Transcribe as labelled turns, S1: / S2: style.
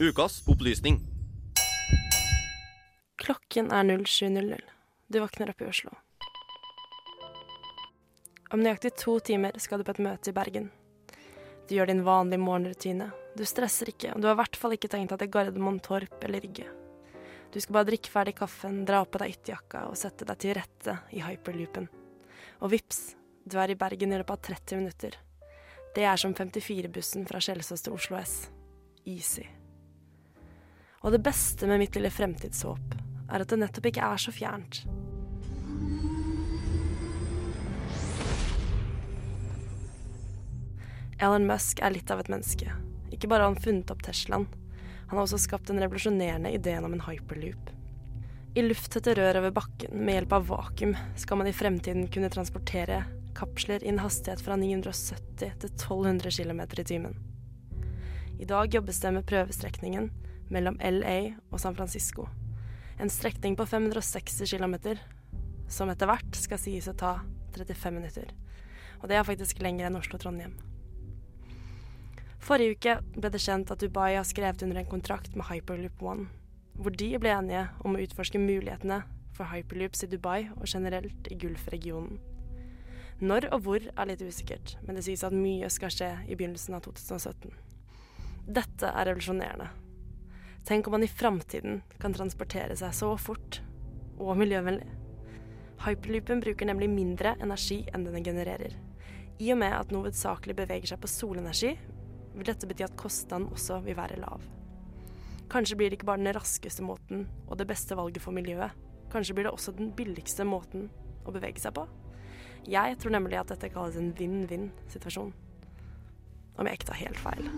S1: Ukas opplysning.
S2: Klokken er 07.00. Du våkner opp i Oslo. Om nøyaktig to timer skal du på et møte i Bergen. Du gjør din vanlige morgenrutine. Du stresser ikke, og du har i hvert fall ikke tenkt at det er Gardermoen, Torp eller Rygge. Du skal bare drikke ferdig kaffen, dra på deg ytterjakka og sette deg til rette i hyperloopen. Og vips, du er i Bergen i løpet av 30 minutter. Det er som 54-bussen fra Kjelsås til Oslo S. Easy. Og det beste med mitt lille fremtidshåp er at det nettopp ikke er så fjernt. Elon Musk er litt av et menneske. Ikke bare har han funnet opp Teslaen, han har også skapt den revolusjonerende ideen om en hyperloop. I lufttette rør over bakken med hjelp av vakuum skal man i fremtiden kunne transportere kapsler i en hastighet fra 970 til 1200 km i timen. I dag jobbes det med prøvestrekningen mellom LA og San Francisco. En strekning på 560 km, som etter hvert skal sies å ta 35 minutter. Og det er faktisk lenger enn Oslo-Trondheim. Forrige uke ble det kjent at Dubai har skrevet under en kontrakt med Hyperloop One, hvor de ble enige om å utforske mulighetene for hyperloops i Dubai og generelt i Gulf-regionen. Når og hvor er litt usikkert, men det sies at mye skal skje i begynnelsen av 2017. Dette er revolusjonerende. Tenk om man i framtiden kan transportere seg så fort og miljøvennlig. Hyperloopen bruker nemlig mindre energi enn den genererer. I og med at den hovedsakelig beveger seg på solenergi, vil dette bety at kostnaden også vil være lav. Kanskje blir det ikke bare den raskeste måten og det beste valget for miljøet. Kanskje blir det også den billigste måten å bevege seg på. Jeg tror nemlig at dette kalles en vinn-vinn-situasjon. Om jeg ikke tar helt feil.